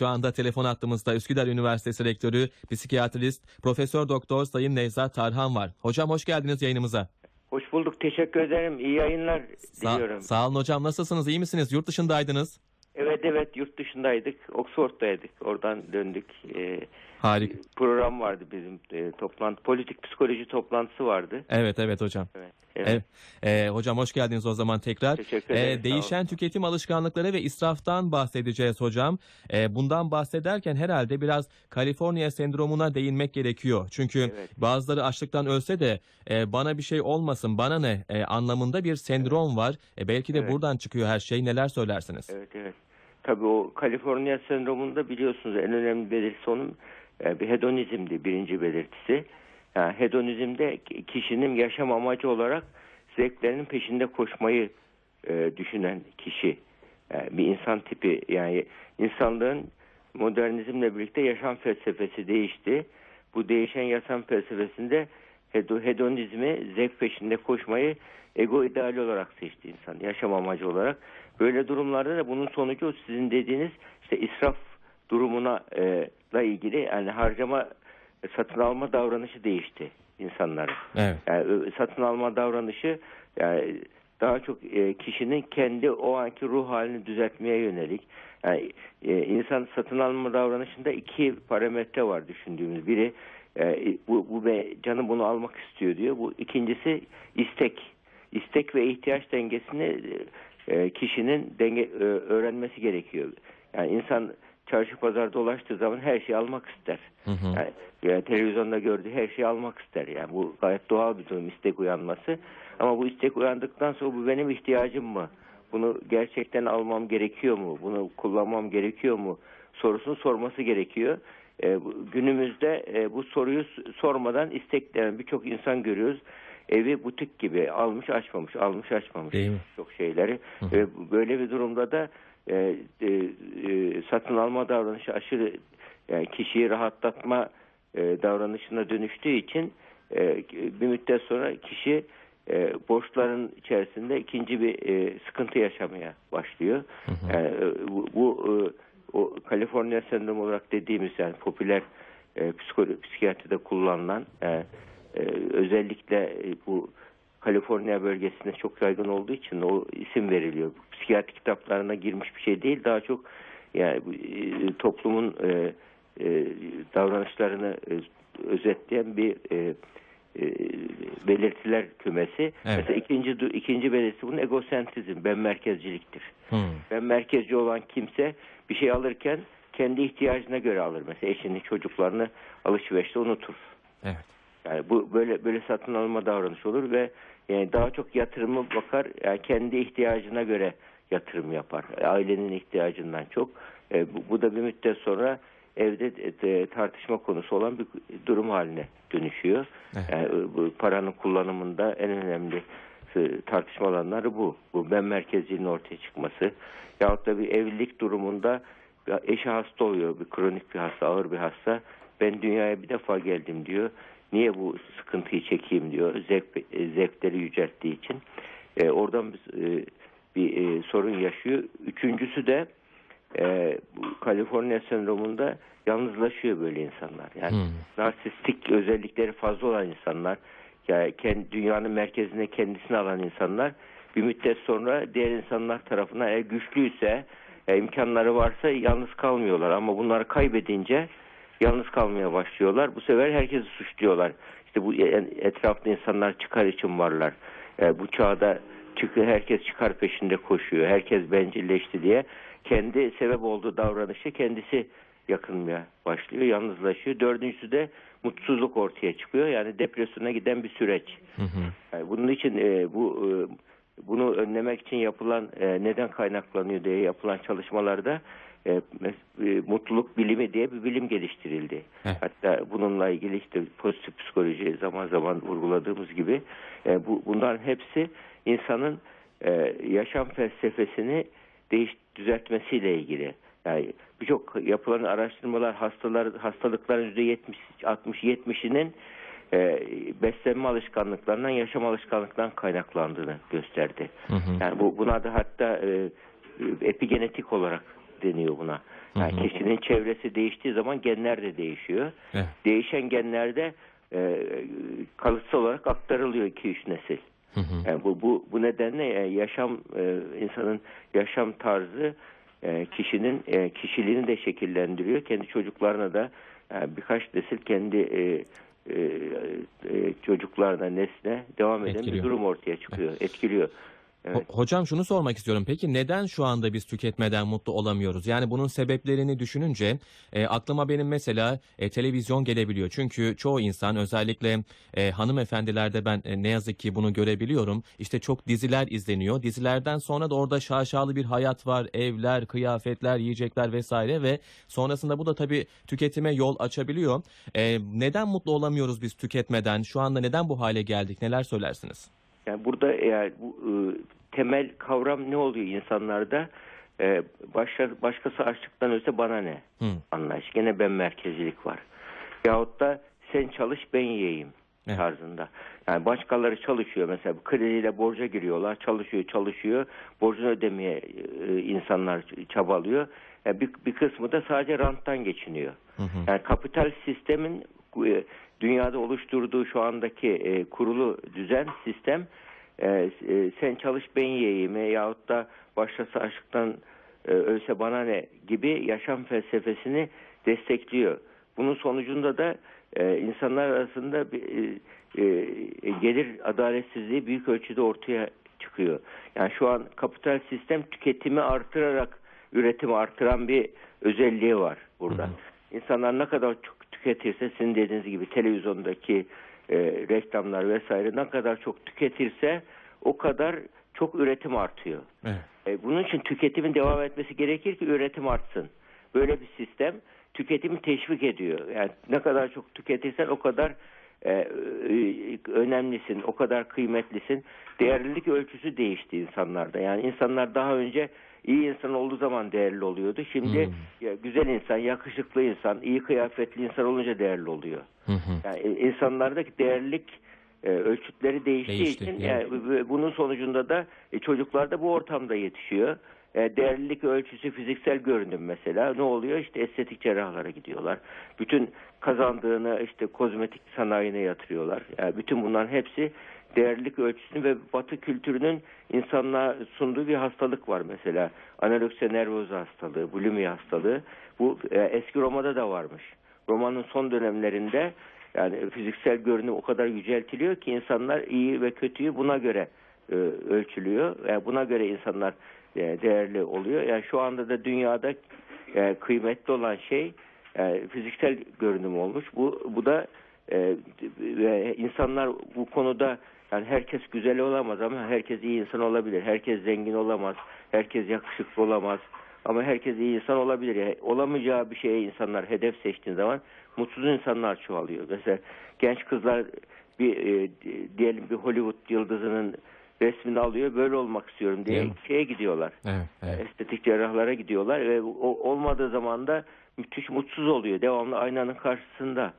Şu anda telefon attığımızda Üsküdar Üniversitesi Rektörü, psikiyatrist, Profesör Doktor Sayın Nevzat Tarhan var. Hocam hoş geldiniz yayınımıza. Hoş bulduk. Teşekkür ederim. İyi yayınlar Sa- diliyorum. sağ olun hocam. Nasılsınız? İyi misiniz? Yurt dışındaydınız. Evet evet yurt dışındaydık. Oxford'daydık. Oradan döndük. Ee, Harika. program vardı bizim e, toplantı. Politik psikoloji toplantısı vardı. Evet evet hocam. Evet. evet. Evet. Ee, hocam hoş geldiniz o zaman tekrar. Teşekkür Ee, ederim, sağ değişen tüketim alışkanlıkları ve israftan bahsedeceğiz hocam. Ee, bundan bahsederken herhalde biraz Kaliforniya sendromuna değinmek gerekiyor. Çünkü Evet. bazıları açlıktan ölse de e, bana bir şey olmasın, bana ne e, anlamında bir sendrom var. E, belki de Evet. buradan çıkıyor her şey. Neler söylersiniz? Evet evet. Tabii o Kaliforniya sendromunda biliyorsunuz en önemli belirtisi onun e, bir hedonizmdi birinci belirtisi. Yani hedonizmde ki- kişinin yaşam amacı olarak zevklerinin peşinde koşmayı e, düşünen kişi. Yani bir insan tipi yani insanlığın modernizmle birlikte yaşam felsefesi değişti. Bu değişen yaşam felsefesinde hedo- hedonizmi, zevk peşinde koşmayı ego ideali olarak seçti insan. Yaşam amacı olarak. Böyle durumlarda da bunun sonucu sizin dediğiniz işte israf durumuna e, ilgili yani harcama satın alma davranışı değişti insanların. Evet. Yani satın alma davranışı yani daha çok e, kişinin kendi o anki ruh halini düzeltmeye yönelik. Yani e, insan satın alma davranışında iki parametre var düşündüğümüz. Biri e, bu, bu be, canım bunu almak istiyor diyor. Bu ikincisi istek. İstek ve ihtiyaç dengesini e, kişinin denge e, öğrenmesi gerekiyor. Yani insan çarşı pazar dolaştığı zaman her şeyi almak ister. Hı hı. Yani, yani televizyonda gördüğü her şeyi almak ister. Yani bu gayet doğal bir durum istek uyanması. Ama bu istek uyandıktan sonra bu benim ihtiyacım mı? Bunu gerçekten almam gerekiyor mu? Bunu kullanmam gerekiyor mu? Sorusunu sorması gerekiyor. E, günümüzde e, bu soruyu sormadan istekleyen birçok insan görüyoruz. Evi butik gibi almış açmamış, almış açmamış Değil mi? çok şeyleri. Hı. E, böyle bir durumda da e, e, e, satın alma davranışı aşırı yani kişiyi rahatlatma e, davranışına dönüştüğü için e, bir müddet sonra kişi e, borçların içerisinde ikinci bir e, sıkıntı yaşamaya başlıyor. Hı hı. Yani, e, bu, bu e, o Kaliforniya sendromu olarak dediğimiz yani popüler e, psikolo- psikiyatride kullanılan e, e, özellikle e, bu Kaliforniya bölgesinde çok yaygın olduğu için o isim veriliyor. Psikiyatri kitaplarına girmiş bir şey değil. Daha çok yani e, toplumun e, e, davranışlarını e, özetleyen bir e, e, belirtiler kümesi. Mesela ikinci ikinci belirtisi bunun egosentrizm, ben merkezciliktir. Hı. Ben merkezci olan kimse bir şey alırken kendi ihtiyacına göre alır. Mesela eşini, çocuklarını alışverişte unutur. Evet. Yani bu böyle böyle satın alma davranış olur ve yani daha çok yatırımı bakar yani kendi ihtiyacına göre yatırım yapar. Ailenin ihtiyacından çok. E, bu, bu da bir müddet sonra evde e, tartışma konusu olan bir durum haline dönüşüyor. Evet. Yani, e, bu paranın kullanımında en önemli e, tartışma alanları bu. Bu ben merkezciliğin ortaya çıkması. Yahut da bir evlilik durumunda eşi hasta oluyor. Bir kronik bir hasta, ağır bir hasta. Ben dünyaya bir defa geldim diyor. Niye bu sıkıntıyı çekeyim diyor. Zevk, e, zevkleri yücelttiği için. E, oradan biz, e, bir e, sorun yaşıyor. Üçüncüsü de e, Kaliforniya sendromunda yalnızlaşıyor böyle insanlar. Yani Hmm. narsistik özellikleri fazla olan insanlar, yani kendi, dünyanın merkezine kendisini alan insanlar bir müddet sonra diğer insanlar tarafından eğer güçlüyse, e, imkanları varsa yalnız kalmıyorlar. Ama bunları kaybedince yalnız kalmaya başlıyorlar. Bu sefer herkesi suçluyorlar. İşte bu e- etrafta insanlar çıkar için varlar. E, bu çağda çıkıyor, herkes çıkar peşinde koşuyor. Herkes bencilleşti diye kendi sebep olduğu davranışı kendisi yakınmaya başlıyor, yalnızlaşıyor. Dördüncüsü de mutsuzluk ortaya çıkıyor. Yani depresyona giden bir süreç. Hı hı. Yani bunun için e, bu e, bunu önlemek için yapılan e, neden kaynaklanıyor diye yapılan çalışmalarda e, e, mutluluk bilimi diye bir bilim geliştirildi. Evet. Hatta bununla ilgili işte pozitif psikoloji zaman zaman vurguladığımız gibi e, bu bunların hepsi insanın e, yaşam felsefesini değiş düzeltmesiyle ilgili. Yani birçok yapılan araştırmalar hastalar hastalıkların %70 60 70'inin e, beslenme alışkanlıklarından, yaşam alışkanlıklarından kaynaklandığını gösterdi. Hı hı. Yani bu buna da hatta e, epigenetik olarak deniyor buna. Yani Hı hı. kişinin çevresi değiştiği zaman genler de değişiyor. Evet. Değişen genlerde e, kalıtsal olarak aktarılıyor 2-3 nesil. Hı hı. Yani bu bu bu nedenle e, yaşam e, insanın yaşam tarzı e, kişinin e, kişiliğini de şekillendiriyor. Kendi çocuklarına da e, birkaç nesil kendi e, e, e, çocuklarına nesne devam eden Etkiliyor. bir durum ortaya çıkıyor, etkiliyor. Evet. Ho- Hocam şunu sormak istiyorum. Peki neden şu anda biz tüketmeden mutlu olamıyoruz? Yani bunun sebeplerini düşününce e, aklıma benim mesela e, televizyon gelebiliyor. Çünkü çoğu insan özellikle e, hanımefendilerde ben e, ne yazık ki bunu görebiliyorum. İşte çok diziler izleniyor. Dizilerden sonra da orada şaşalı bir hayat var. Evler, kıyafetler, yiyecekler vesaire ve sonrasında bu da tabii tüketime yol açabiliyor. E, neden mutlu olamıyoruz biz tüketmeden? Şu anda neden bu hale geldik? Neler söylersiniz? Yani burada eğer bu e, temel kavram ne oluyor insanlarda? E, başka, başkası açlıktan ölse bana ne? Hı. Anlayış. Gene ben merkezcilik var. Yahut da sen çalış ben yiyeyim Evet. tarzında. Yani başkaları çalışıyor mesela krediyle borca giriyorlar. Çalışıyor çalışıyor. Borcunu ödemeye e, insanlar çabalıyor. Yani bir, bir kısmı da sadece ranttan geçiniyor. Hı hı. Yani kapital sistemin e, dünyada oluşturduğu şu andaki e, kurulu düzen sistem e, e, sen çalış ben yiyeyim e, yahut da başkası açlıktan e, ölse bana ne gibi yaşam felsefesini destekliyor. Bunun sonucunda da e, insanlar arasında bir, e, e, gelir adaletsizliği büyük ölçüde ortaya çıkıyor. Yani şu an kapital sistem tüketimi artırarak üretimi artıran bir özelliği var burada. Hı hı. İnsanlar ne kadar çok tüketirse sizin dediğiniz gibi televizyondaki e, reklamlar vesaire ne kadar çok tüketirse o kadar çok üretim artıyor. Evet. E, bunun için tüketimin devam etmesi gerekir ki üretim artsın. Böyle bir sistem tüketimi teşvik ediyor. Yani ne kadar çok tüketirsen o kadar e, e, önemlisin, o kadar kıymetlisin. Değerlilik ölçüsü değişti insanlarda. Yani insanlar daha önce iyi insan olduğu zaman değerli oluyordu. Şimdi Hmm. ya, güzel insan, yakışıklı insan, iyi kıyafetli insan olunca değerli oluyor. Hı. Yani e, insanlardaki değerlilik e, ölçütleri değiştiği Değişti, için yani bu- bunun sonucunda da e, çocuklar da bu ortamda yetişiyor. E, değerlilik ölçüsü fiziksel görünüm mesela ne oluyor? İşte estetik cerrahlara gidiyorlar. Bütün kazandığını işte kozmetik sanayine yatırıyorlar. Yani bütün bunların hepsi değerlilik ölçüsünü ve Batı kültürünün insanlığa sunduğu bir hastalık var mesela. Anoreksiya nervoza hastalığı, bulimia hastalığı. Bu e, eski Roma'da da varmış. Roma'nın son dönemlerinde yani fiziksel görünüm o kadar yüceltiliyor ki insanlar iyi ve kötüyü buna göre e, ölçülüyor. Yani buna göre insanlar e, değerli oluyor. Yani şu anda da dünyada e, kıymetli olan şey e, fiziksel görünüm olmuş. Bu bu da e, insanlar bu konuda yani herkes güzel olamaz ama herkes iyi insan olabilir. Herkes zengin olamaz. Herkes yakışıklı olamaz. Ama herkes iyi insan olabilir. Yani olamayacağı bir şeye insanlar hedef seçtiği zaman mutsuz insanlar çoğalıyor. Mesela genç kızlar bir e, diyelim bir Hollywood yıldızının resmini alıyor. Böyle olmak istiyorum diye Değil şeye gidiyorlar. Evet, evet. Estetik cerrahlara gidiyorlar ve o, olmadığı zaman da müthiş mutsuz oluyor. Devamlı aynanın karşısında.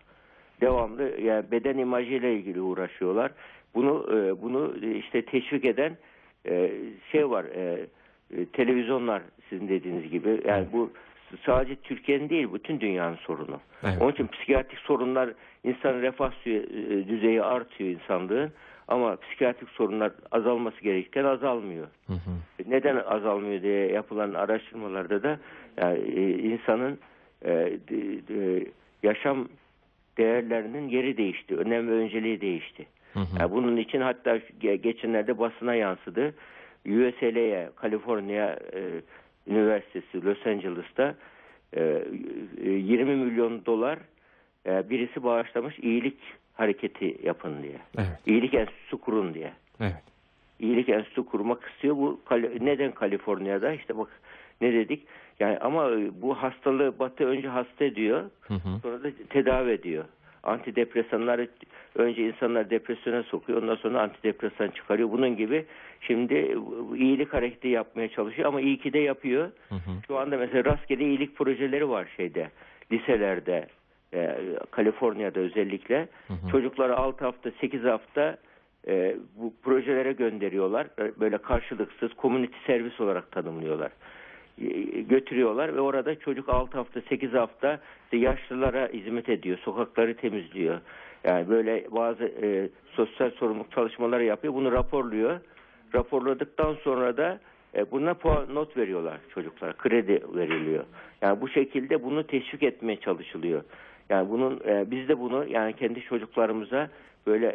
Devamlı yani beden imajıyla ilgili uğraşıyorlar. Bunu e, bunu işte teşvik eden e, şey var. e, televizyonlar sizin dediğiniz gibi. Yani bu sadece Türkiye'nin değil bütün dünyanın sorunu. Evet. Onun için psikiyatrik sorunlar insan refah düzeyi artıyor insanlığın ama psikiyatrik sorunlar azalması gerekirken azalmıyor. Hı hı. Neden azalmıyor diye yapılan araştırmalarda da yani e, insanın e, de- de- yaşam değerlerinin yeri değişti. Önem ve önceliği değişti. Hı hı. Yani bunun için hatta ge- geçenlerde basına yansıdı. USLA'ya, Kaliforniya e, Üniversitesi Los Angeles'ta e, e, 20 milyon dolar e, birisi bağışlamış iyilik hareketi yapın diye. Evet, İyilik enstitüsü kurun diye. evet. İyilik enstitüsü kurmak istiyor. Bu neden Kaliforniya'da? İşte bak ne dedik? Yani ama e, bu hastalığı Batı önce hasta ediyor, Hı hı. sonra da tedavi ediyor. Antidepresanlar önce insanlar depresyona sokuyor, ondan sonra antidepresan çıkarıyor. Bunun gibi şimdi iyilik hareketi yapmaya çalışıyor ama iyi ki de yapıyor. Hı hı. Şu anda mesela rastgele iyilik projeleri var şeyde, liselerde, e, Kaliforniya'da özellikle. Hı hı. Çocukları 6 hafta, 8 hafta e, bu projelere gönderiyorlar. Böyle karşılıksız community servis olarak tanımlıyorlar. e, götürüyorlar ve orada çocuk 6 hafta 8 hafta işte yaşlılara hizmet ediyor. Sokakları temizliyor. Yani böyle bazı e, sosyal sorumluluk çalışmaları yapıyor. Bunu raporluyor. Raporladıktan sonra da e, buna puan not veriyorlar çocuklara. Kredi veriliyor. Yani bu şekilde bunu teşvik etmeye çalışılıyor. Yani bunun e, biz de bunu yani kendi çocuklarımıza böyle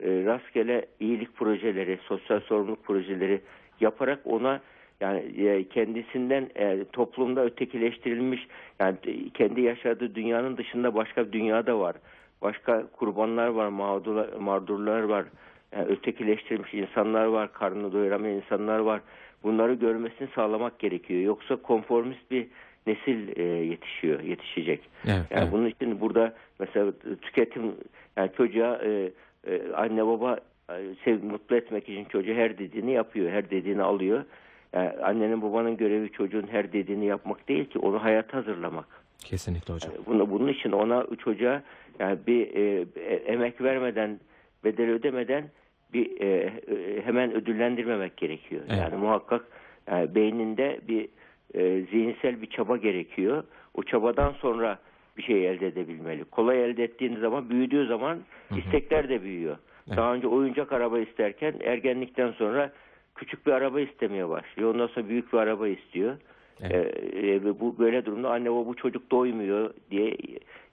e, rastgele iyilik projeleri, sosyal sorumluluk projeleri yaparak ona yani e, kendisinden e, toplumda ötekileştirilmiş yani e, kendi yaşadığı dünyanın dışında başka bir dünyada var. Başka kurbanlar var, mağdurlar, mağdurlar var. Yani ötekileştirilmiş insanlar var, karnını doyuramayan insanlar var. Bunları görmesini sağlamak gerekiyor. Yoksa konformist bir nesil e, yetişiyor, yetişecek. Evet, Yani evet. bunun için burada mesela tüketim yani çocuğa e, e, anne baba e, sev, mutlu etmek için çocuğa her dediğini yapıyor, her dediğini alıyor. Yani annenin babanın görevi çocuğun her dediğini yapmak değil ki onu hayata hazırlamak. Kesinlikle hocam. Bunu, bunun için ona çocuğa yani bir e, e, emek vermeden, bedel ödemeden bir e, e, hemen ödüllendirmemek gerekiyor. Evet. Yani muhakkak yani beyninde bir e, zihinsel bir çaba gerekiyor. O çabadan sonra bir şey elde edebilmeli. Kolay elde ettiğiniz zaman, büyüdüğü zaman istekler de büyüyor. Evet. Daha önce oyuncak araba isterken ergenlikten sonra küçük bir araba istemeye başlıyor. Ondan sonra büyük bir araba istiyor. Evet. Ee, bu böyle durumda anne baba bu çocuk doymuyor diye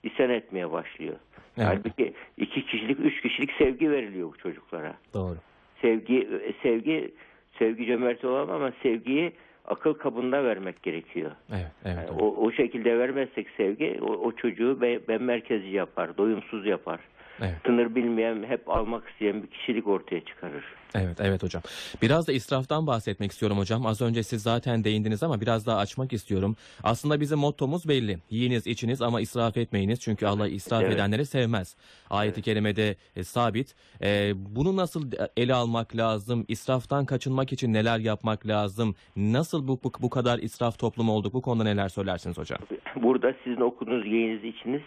isyan etmeye başlıyor. Evet. Halbuki iki kişilik, üç kişilik sevgi veriliyor bu çocuklara. Doğru. Sevgi, e, sevgi, sevgi cömert olamam ama sevgiyi akıl kabında vermek gerekiyor. Evet, evet. Yani hocam. o, o şekilde vermezsek sevgi, o, o çocuğu be- ben merkezi yapar, doyumsuz yapar. Evet. Sınır bilmeyen, hep almak isteyen bir kişilik ortaya çıkarır. Evet, evet hocam. Biraz da israftan bahsetmek istiyorum hocam. Az önce siz zaten değindiniz ama biraz daha açmak istiyorum. Aslında bizim mottomuz belli. Yiyiniz, içiniz ama israf etmeyiniz. Çünkü Allah israf Evet. edenleri sevmez. Ayet-i kerimede e, sabit. E, bunu nasıl ele almak lazım? İsraftan kaçınmak için neler yapmak lazım? Nasıl bu, bu, bu kadar israf toplumu olduk? Bu konuda neler söylersiniz hocam? Burada sizin okuduğunuz yiyiniz içiniz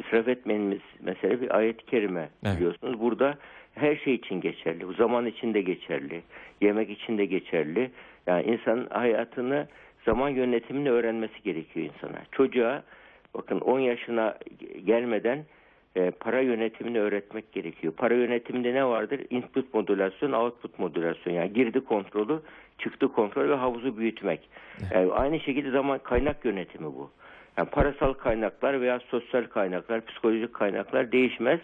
israf etmeniz mesela bir ayet-i kerime Evet. biliyorsunuz. Burada her şey için geçerli. Bu zaman için de geçerli. Yemek için de geçerli. Yani insanın hayatını zaman yönetimini öğrenmesi gerekiyor insana. Çocuğa bakın 10 yaşına gelmeden e, para yönetimini öğretmek gerekiyor. Para yönetiminde ne vardır? Input modülasyon, output modülasyon. Yani girdi kontrolü, çıktı kontrol ve havuzu büyütmek. Yani aynı şekilde zaman kaynak yönetimi bu. Yani parasal kaynaklar veya sosyal kaynaklar, psikolojik kaynaklar değişmez.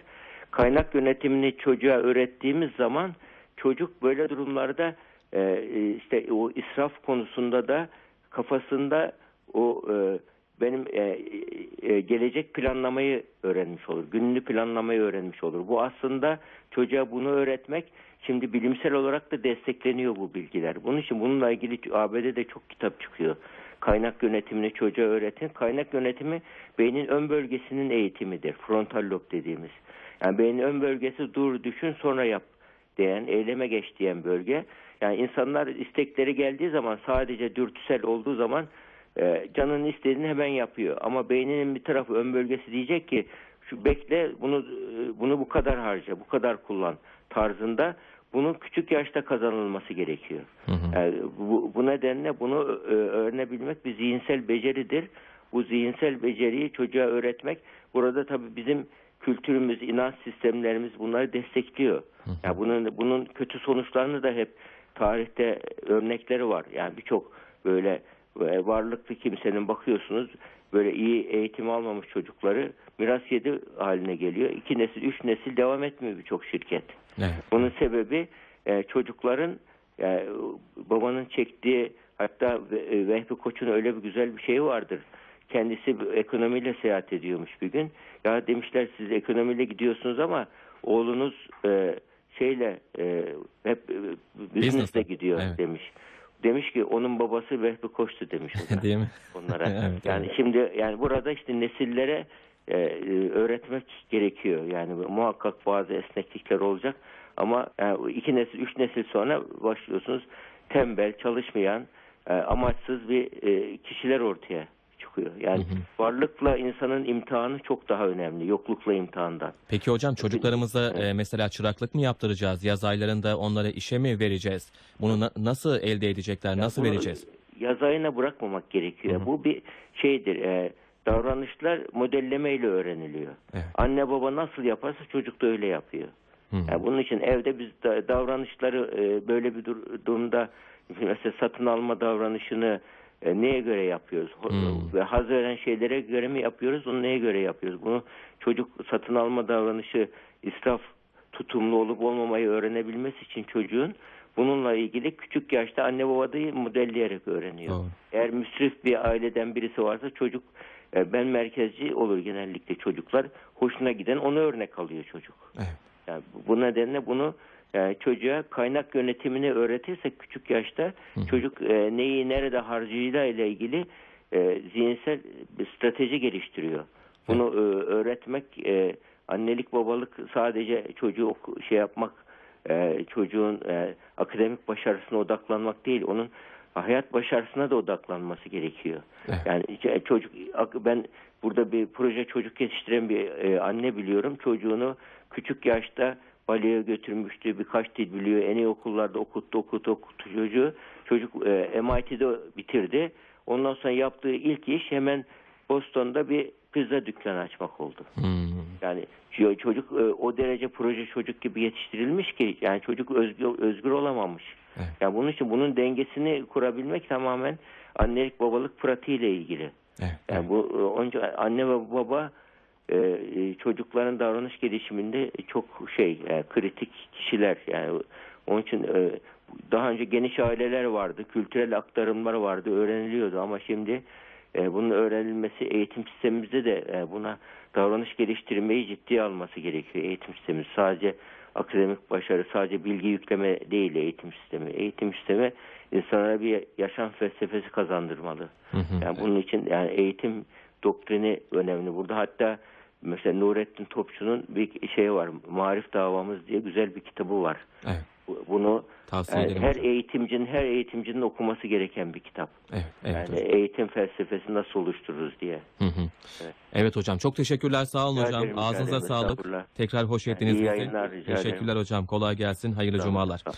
Kaynak yönetimini çocuğa öğrettiğimiz zaman çocuk böyle durumlarda e, işte o israf konusunda da kafasında o e, benim e, e, gelecek planlamayı öğrenmiş olur. Gününü planlamayı öğrenmiş olur. Bu aslında çocuğa bunu öğretmek şimdi bilimsel olarak da destekleniyor bu bilgiler. Bunun için bununla ilgili ABD'de çok kitap çıkıyor. Kaynak yönetimini çocuğa öğretin. Kaynak yönetimi beynin ön bölgesinin eğitimidir. Frontal lob dediğimiz. Yani beynin ön bölgesi dur düşün sonra yap diyen, eyleme geç diyen bölge. Yani insanlar istekleri geldiği zaman sadece dürtüsel olduğu zaman e, canının istediğini hemen yapıyor. Ama beyninin bir tarafı ön bölgesi diyecek ki şu bekle bunu e, bunu bu kadar harca, bu kadar kullan tarzında bunun küçük yaşta kazanılması gerekiyor. Hı hı. Yani bu, bu nedenle bunu e, öğrenebilmek bir zihinsel beceridir. Bu zihinsel beceriyi çocuğa öğretmek burada tabii bizim kültürümüz, inanç sistemlerimiz bunları destekliyor. Yani bunun bunun kötü sonuçlarını da hep tarihte örnekleri var. Yani birçok böyle e, varlıklı kimsenin bakıyorsunuz böyle iyi eğitim almamış çocukları miras yedi haline geliyor. İki nesil, üç nesil devam etmiyor birçok şirket. Evet. Bunun sebebi e, çocukların yani, babanın çektiği hatta e, Vehbi Koç'un öyle bir güzel bir şeyi vardır. Kendisi ekonomiyle seyahat ediyormuş bir gün. Ya demişler siz ekonomiyle gidiyorsunuz ama oğlunuz e, şeyle e, hep e, business'le gidiyor Evet. demiş. Demiş ki onun babası Vehbi Koç'tu demiş. Değil mi? onlara. Evet, yani evet. şimdi yani burada işte nesillere e, e, öğretmek gerekiyor. Yani muhakkak bazı esneklikler olacak ama yani iki nesil, üç nesil sonra başlıyorsunuz tembel, çalışmayan, e, amaçsız bir e, kişiler ortaya çıkıyor. Yani Hı hı. varlıkla insanın imtihanı çok daha önemli. Yoklukla imtihandan. Peki hocam çocuklarımıza e, mesela çıraklık mı yaptıracağız? Yaz aylarında onlara işe mi vereceğiz? Bunu na- nasıl elde edecekler? Nasıl Bunu- vereceğiz? yazayına bırakmamak gerekiyor. Hı hı. Bu bir şeydir. e, davranışlar modellemeyle öğreniliyor. Evet. Anne baba nasıl yaparsa çocuk da öyle yapıyor. Hı. Yani bunun için evde biz da- davranışları e, böyle bir dur- durumda mesela satın alma davranışını e, neye göre yapıyoruz? Hmm. Ve haz veren şeylere göre mi yapıyoruz? Onu neye göre yapıyoruz? Bunu çocuk satın alma davranışı israf tutumlu olup olmamayı öğrenebilmesi için çocuğun bununla ilgili küçük yaşta anne babayı modelleyerek öğreniyor. Doğru. Eğer müsrif bir aileden birisi varsa çocuk ben merkezci olur genellikle çocuklar. Hoşuna giden onu örnek alıyor çocuk. Evet. Yani bu- nedenle bunu e, çocuğa kaynak yönetimini öğretirsek küçük yaşta hı. çocuk e, neyi nerede harcayacağı ile ilgili e, zihinsel bir strateji geliştiriyor. Bunu e, öğretmek e, annelik babalık sadece çocuğu şey yapmak e, çocuğun e, akademik başarısına odaklanmak değil onun hayat başarısına da odaklanması gerekiyor. Evet. Yani çocuk ben burada bir proje çocuk yetiştiren bir e, anne biliyorum. Çocuğunu küçük yaşta baleye götürmüştü. Birkaç dil biliyor. En iyi okullarda okuttu, okuttu, okuttu çocuğu. Çocuk e, MIT'de bitirdi. Ondan sonra yaptığı ilk iş hemen Boston'da bir pizza dükkanı açmak oldu. Hmm. Yani çocuk e, o derece proje çocuk gibi yetiştirilmiş ki yani çocuk özgür, özgür olamamış. Evet. Yani bunun için bunun dengesini kurabilmek tamamen annelik babalık pratiğiyle ilgili. Evet. Yani bu e, onca anne ve baba e, e, çocukların davranış gelişiminde çok şey e, kritik kişiler yani onun için e, daha önce geniş aileler vardı, kültürel aktarımlar vardı, öğreniliyordu ama şimdi e, bunun öğrenilmesi eğitim sistemimizde de e, buna davranış geliştirmeyi ciddiye alması gerekiyor eğitim sistemi. Sadece akademik başarı, sadece bilgi yükleme değil eğitim sistemi. Eğitim sistemi insanlara bir yaşam felsefesi kazandırmalı. Hı hı. Yani bunun için yani eğitim doktrini önemli burada. Hatta mesela Nurettin Topçu'nun bir şey var. Marif Davamız diye güzel bir kitabı var. Evet. Bu- Bunu Tavsiye yani her hocam. eğitimcinin her eğitimcinin okuması gereken bir kitap. Evet, evet yani hocam. eğitim felsefesi nasıl oluştururuz diye. Hı hı. Evet. Evet hocam çok teşekkürler sağ olun Rica hocam. ederim, Ağzınıza ederim. sağlık. Tekrar hoş Yani ettiniz bizi. yayınlar, rica ederim. Teşekkürler hocam. Kolay gelsin. Hayırlı olun, cumalar. olun.